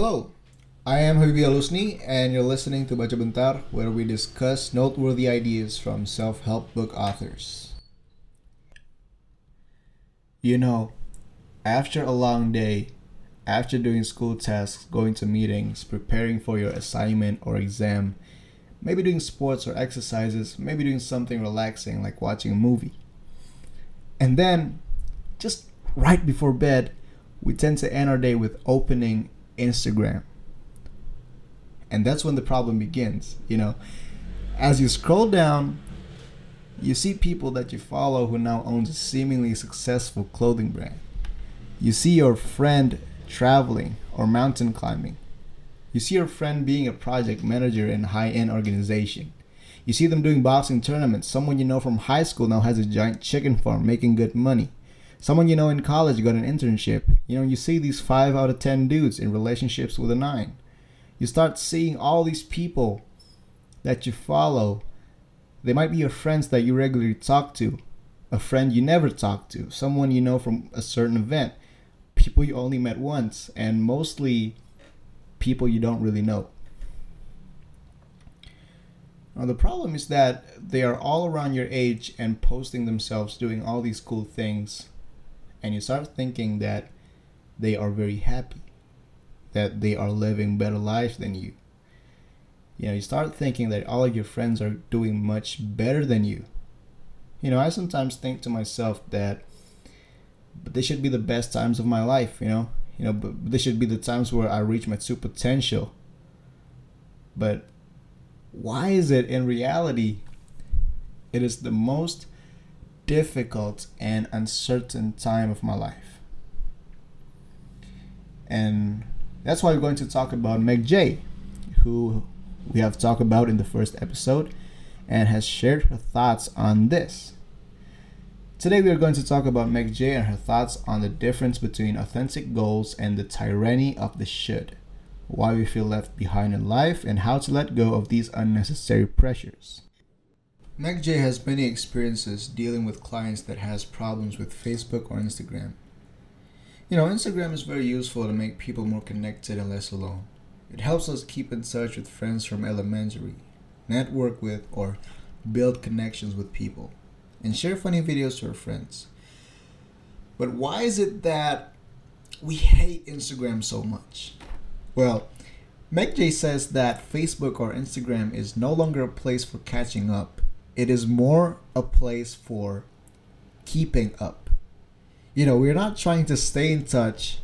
Hello, I am Habibi Alusni, and you're listening to Baca Bentar, where we discuss noteworthy ideas from self help book authors. You know, after a long day, after doing school tasks, going to meetings, preparing for your assignment or exam, maybe doing sports or exercises, maybe doing something relaxing like watching a movie. And then, just right before bed, we tend to end our day with opening Instagram. And that's when the problem begins, you know. As you scroll down, you see people that you follow who now owns a seemingly successful clothing brand. You see your friend traveling or mountain climbing. You see your friend being a project manager in a high-end organization. You see them doing boxing tournaments. Someone you know from high school now has a giant chicken farm making good money. Someone you know in college you got an internship. You know, you see these 5 out of 10 dudes in relationships with a 9. You start seeing all these people that you follow. They might be your friends that you regularly talk to, a friend you never talk to, someone you know from a certain event, people you only met once, and mostly people you don't really know. Now, the problem is that they are all around your age and posting themselves doing all these cool things, and you start thinking that they are very happy, that they are living better lives than you. You know, you start thinking that all of your friends are doing much better than you. You know, I sometimes think to myself that but they should be the best times of my life, you know? You know, but they should be the times where I reach my true potential. But why is it in reality it is the most difficult and uncertain time of my life? And that's why we're going to talk about Meg Jay, who we have talked about in the first episode and has shared her thoughts on this. Today we are going to talk about Meg Jay and her thoughts on the difference between authentic goals and the tyranny of the should, why we feel left behind in life, and how to let go of these unnecessary pressures. Jay has many experiences dealing with clients that has problems with Facebook or Instagram. You know, Instagram is very useful to make people more connected and less alone. It helps us keep in touch with friends from elementary, network with, or build connections with people and share funny videos to our friends. But why is it that we hate Instagram so much? Well, Meg Jay says that Facebook or Instagram is no longer a place for catching up. It is more a place for keeping up. You know, we're not trying to stay in touch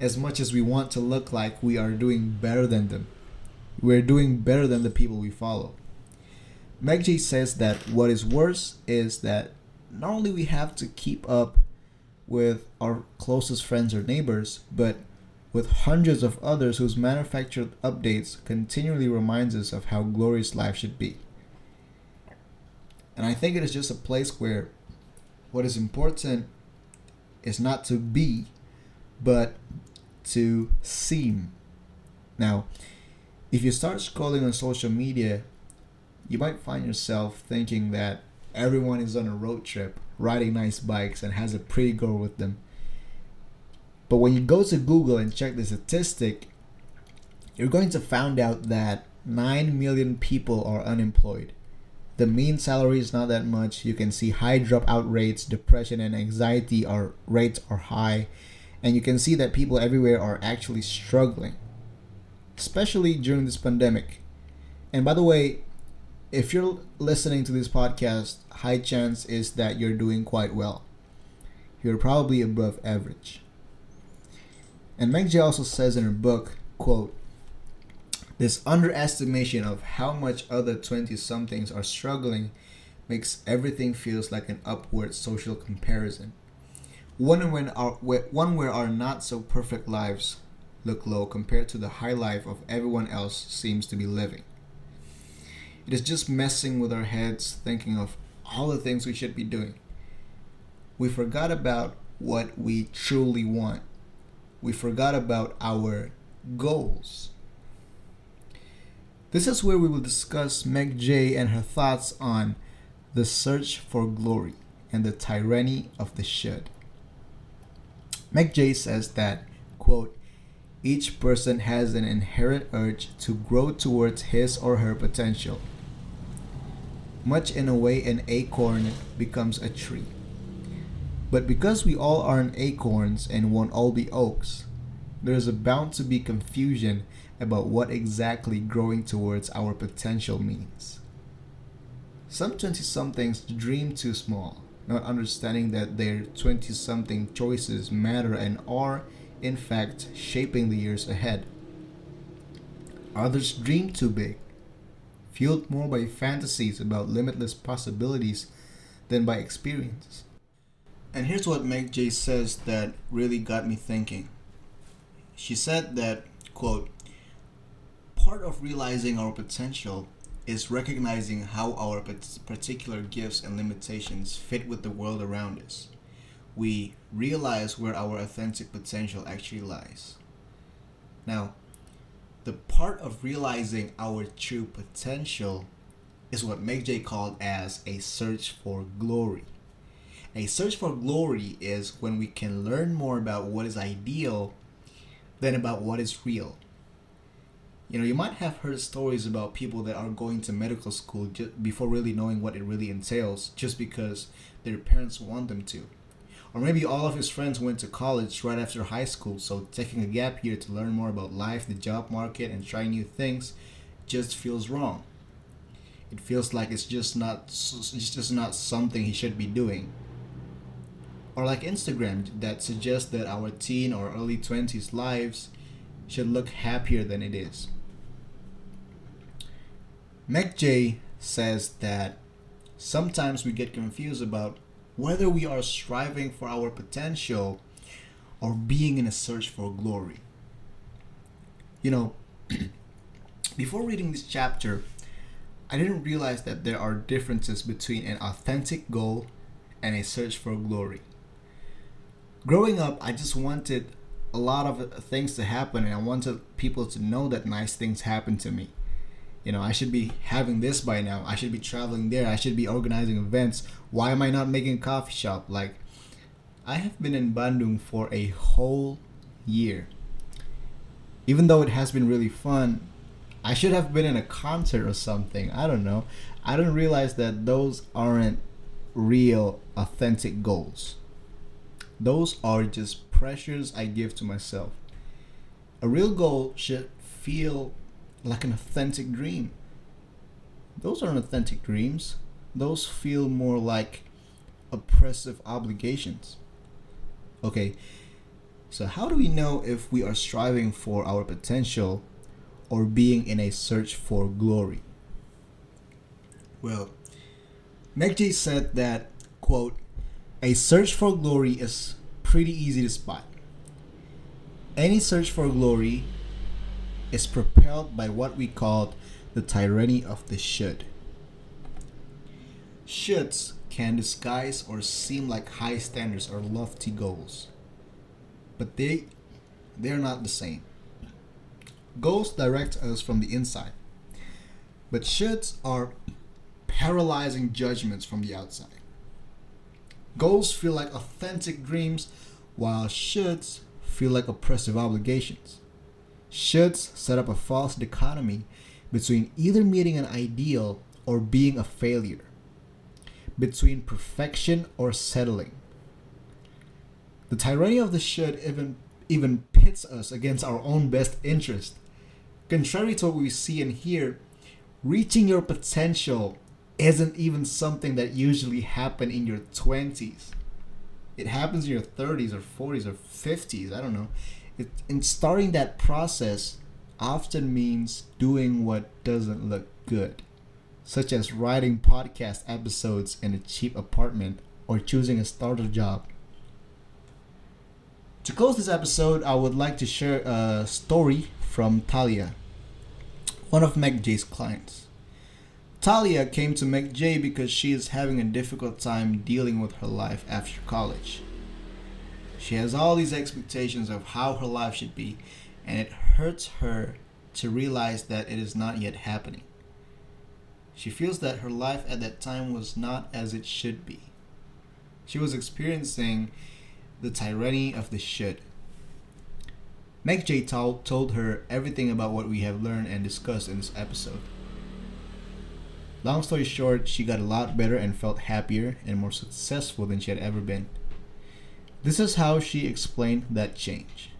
as much as we want to look like we are doing better than them. We're doing better than the people we follow. Meg Jay says that what is worse is that not only we have to keep up with our closest friends or neighbors, but with hundreds of others whose manufactured updates continually reminds us of how glorious life should be. And I think it is just a place where what is important is not to be, but to seem. Now, if you start scrolling on social media you might find yourself thinking that everyone is on a road trip, riding nice bikes, and has a pretty girl with them. But when you go to Google and check the statistic, you're going to find out that 9 million people are unemployed. The mean salary is not that much. You can see high dropout rates, depression and anxiety are rates are high, and you can see that people everywhere are actually struggling, especially during this pandemic. And by the way, if you're listening to this podcast, high chance is that you're doing quite well. You're probably above average. And Meg Jay also says in her book, quote, this underestimation of how much other 20 somethings are struggling makes everything feels like an upward social comparison. One when our one where our not so perfect lives look low compared to the high life of everyone else seems to be living. It is just messing with our heads, thinking of all the things we should be doing. We forgot about what we truly want. We forgot about our goals. This is where we will discuss Meg Jay and her thoughts on the search for glory and the tyranny of the should. Meg Jay says that, quote, each person has an inherent urge to grow towards his or her potential. Much in a way, an acorn becomes a tree. But because we all aren't acorns and won't all be oaks, there is bound to be confusion about what exactly growing towards our potential means. Some 20 somethings dream too small, not understanding that their 20 something choices matter and are, in fact, shaping the years ahead. Others dream too big, fueled more by fantasies about limitless possibilities than by experience. And here's what Meg Jay says that really got me thinking. She said that, quote, part of realizing our potential is recognizing how our particular gifts and limitations fit with the world around us. We realize where our authentic potential actually lies. Now, the part of realizing our true potential is what Jay called as a search for glory. A search for glory is when we can learn more about what is ideal than about what is real. You know, you might have heard stories about people that are going to medical school just before really knowing what it really entails, just because their parents want them to. Or maybe all of his friends went to college right after high school, so taking a gap year to learn more about life, the job market, and try new things just feels wrong. It feels like it's just not it's just not something he should be doing. Or like Instagram that suggests that our teen or early 20s lives should look happier than it is. Jay says that sometimes we get confused about whether we are striving for our potential or being in a search for glory. You know, before reading this chapter, I didn't realize that there are differences between an authentic goal and a search for glory. Growing up, I just wanted a lot of uh, things to happen and I wanted people to know that nice things happen to me. You know i should be having this by now. I should be traveling there. I should be organizing events. Why am i not making a coffee shop? Like i have been in bandung for a whole year. Even though it has been really fun i should have been in a concert or something. I don't know. I don't realize that those aren't real authentic goals those are just pressures i give to myself a real goal should feel like an authentic dream. Those aren't authentic dreams. Those feel more like oppressive obligations. Okay, so how do we know if we are striving for our potential or being in a search for glory? Well, Meg Jay said that, quote, a search for glory is pretty easy to spot. Any search for glory is propelled by what we call the tyranny of the should. Shoulds can disguise or seem like high standards or lofty goals, but they they're not the same. Goals direct us from the inside, but shoulds are paralyzing judgments from the outside. Goals feel like authentic dreams, while shoulds feel like oppressive obligations shoulds set up a false dichotomy between either meeting an ideal or being a failure, between perfection or settling. The tyranny of the should even even pits us against our own best interest. Contrary to what we see and hear, reaching your potential isn't even something that usually happen in your 20s. It happens in your 30s or 40s or 50s, I don't know it, in starting that process often means doing what doesn't look good, such as writing podcast episodes in a cheap apartment or choosing a starter job. To close this episode, I would like to share a story from Talia, one of Meg Jay's clients. Talia came to Jay because she is having a difficult time dealing with her life after college. She has all these expectations of how her life should be, and it hurts her to realize that it is not yet happening. She feels that her life at that time was not as it should be. She was experiencing the tyranny of the should. Meg Jay told, told her everything about what we have learned and discussed in this episode. Long story short, she got a lot better and felt happier and more successful than she had ever been. This is how she explained that change.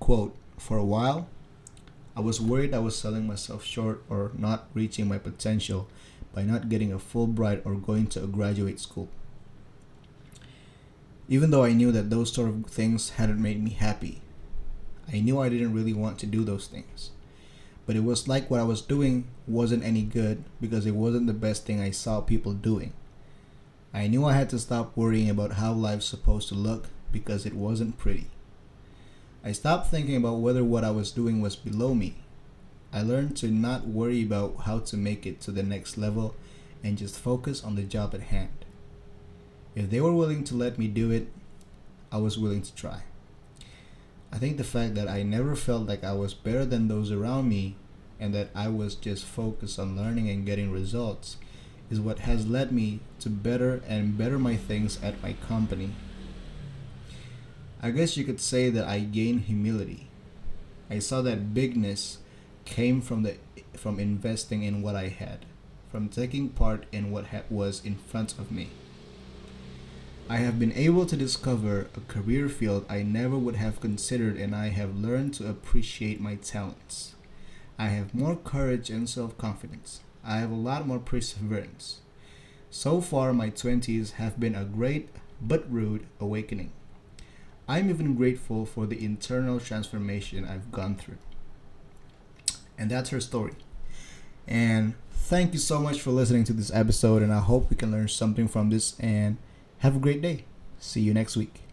Quote, For a while, I was worried I was selling myself short or not reaching my potential by not getting a Fulbright or going to a graduate school. Even though I knew that those sort of things hadn't made me happy, I knew I didn't really want to do those things. But it was like what I was doing wasn't any good because it wasn't the best thing I saw people doing. I knew I had to stop worrying about how life's supposed to look because it wasn't pretty. I stopped thinking about whether what I was doing was below me. I learned to not worry about how to make it to the next level and just focus on the job at hand. If they were willing to let me do it, I was willing to try. I think the fact that I never felt like I was better than those around me and that I was just focused on learning and getting results is what has led me to better and better my things at my company. I guess you could say that I gained humility. I saw that bigness came from the from investing in what I had, from taking part in what ha- was in front of me. I have been able to discover a career field I never would have considered, and I have learned to appreciate my talents. I have more courage and self confidence. I have a lot more perseverance. So far, my 20s have been a great but rude awakening. I'm even grateful for the internal transformation I've gone through. And that's her story. And thank you so much for listening to this episode, and I hope we can learn something from this and have a great day. See you next week.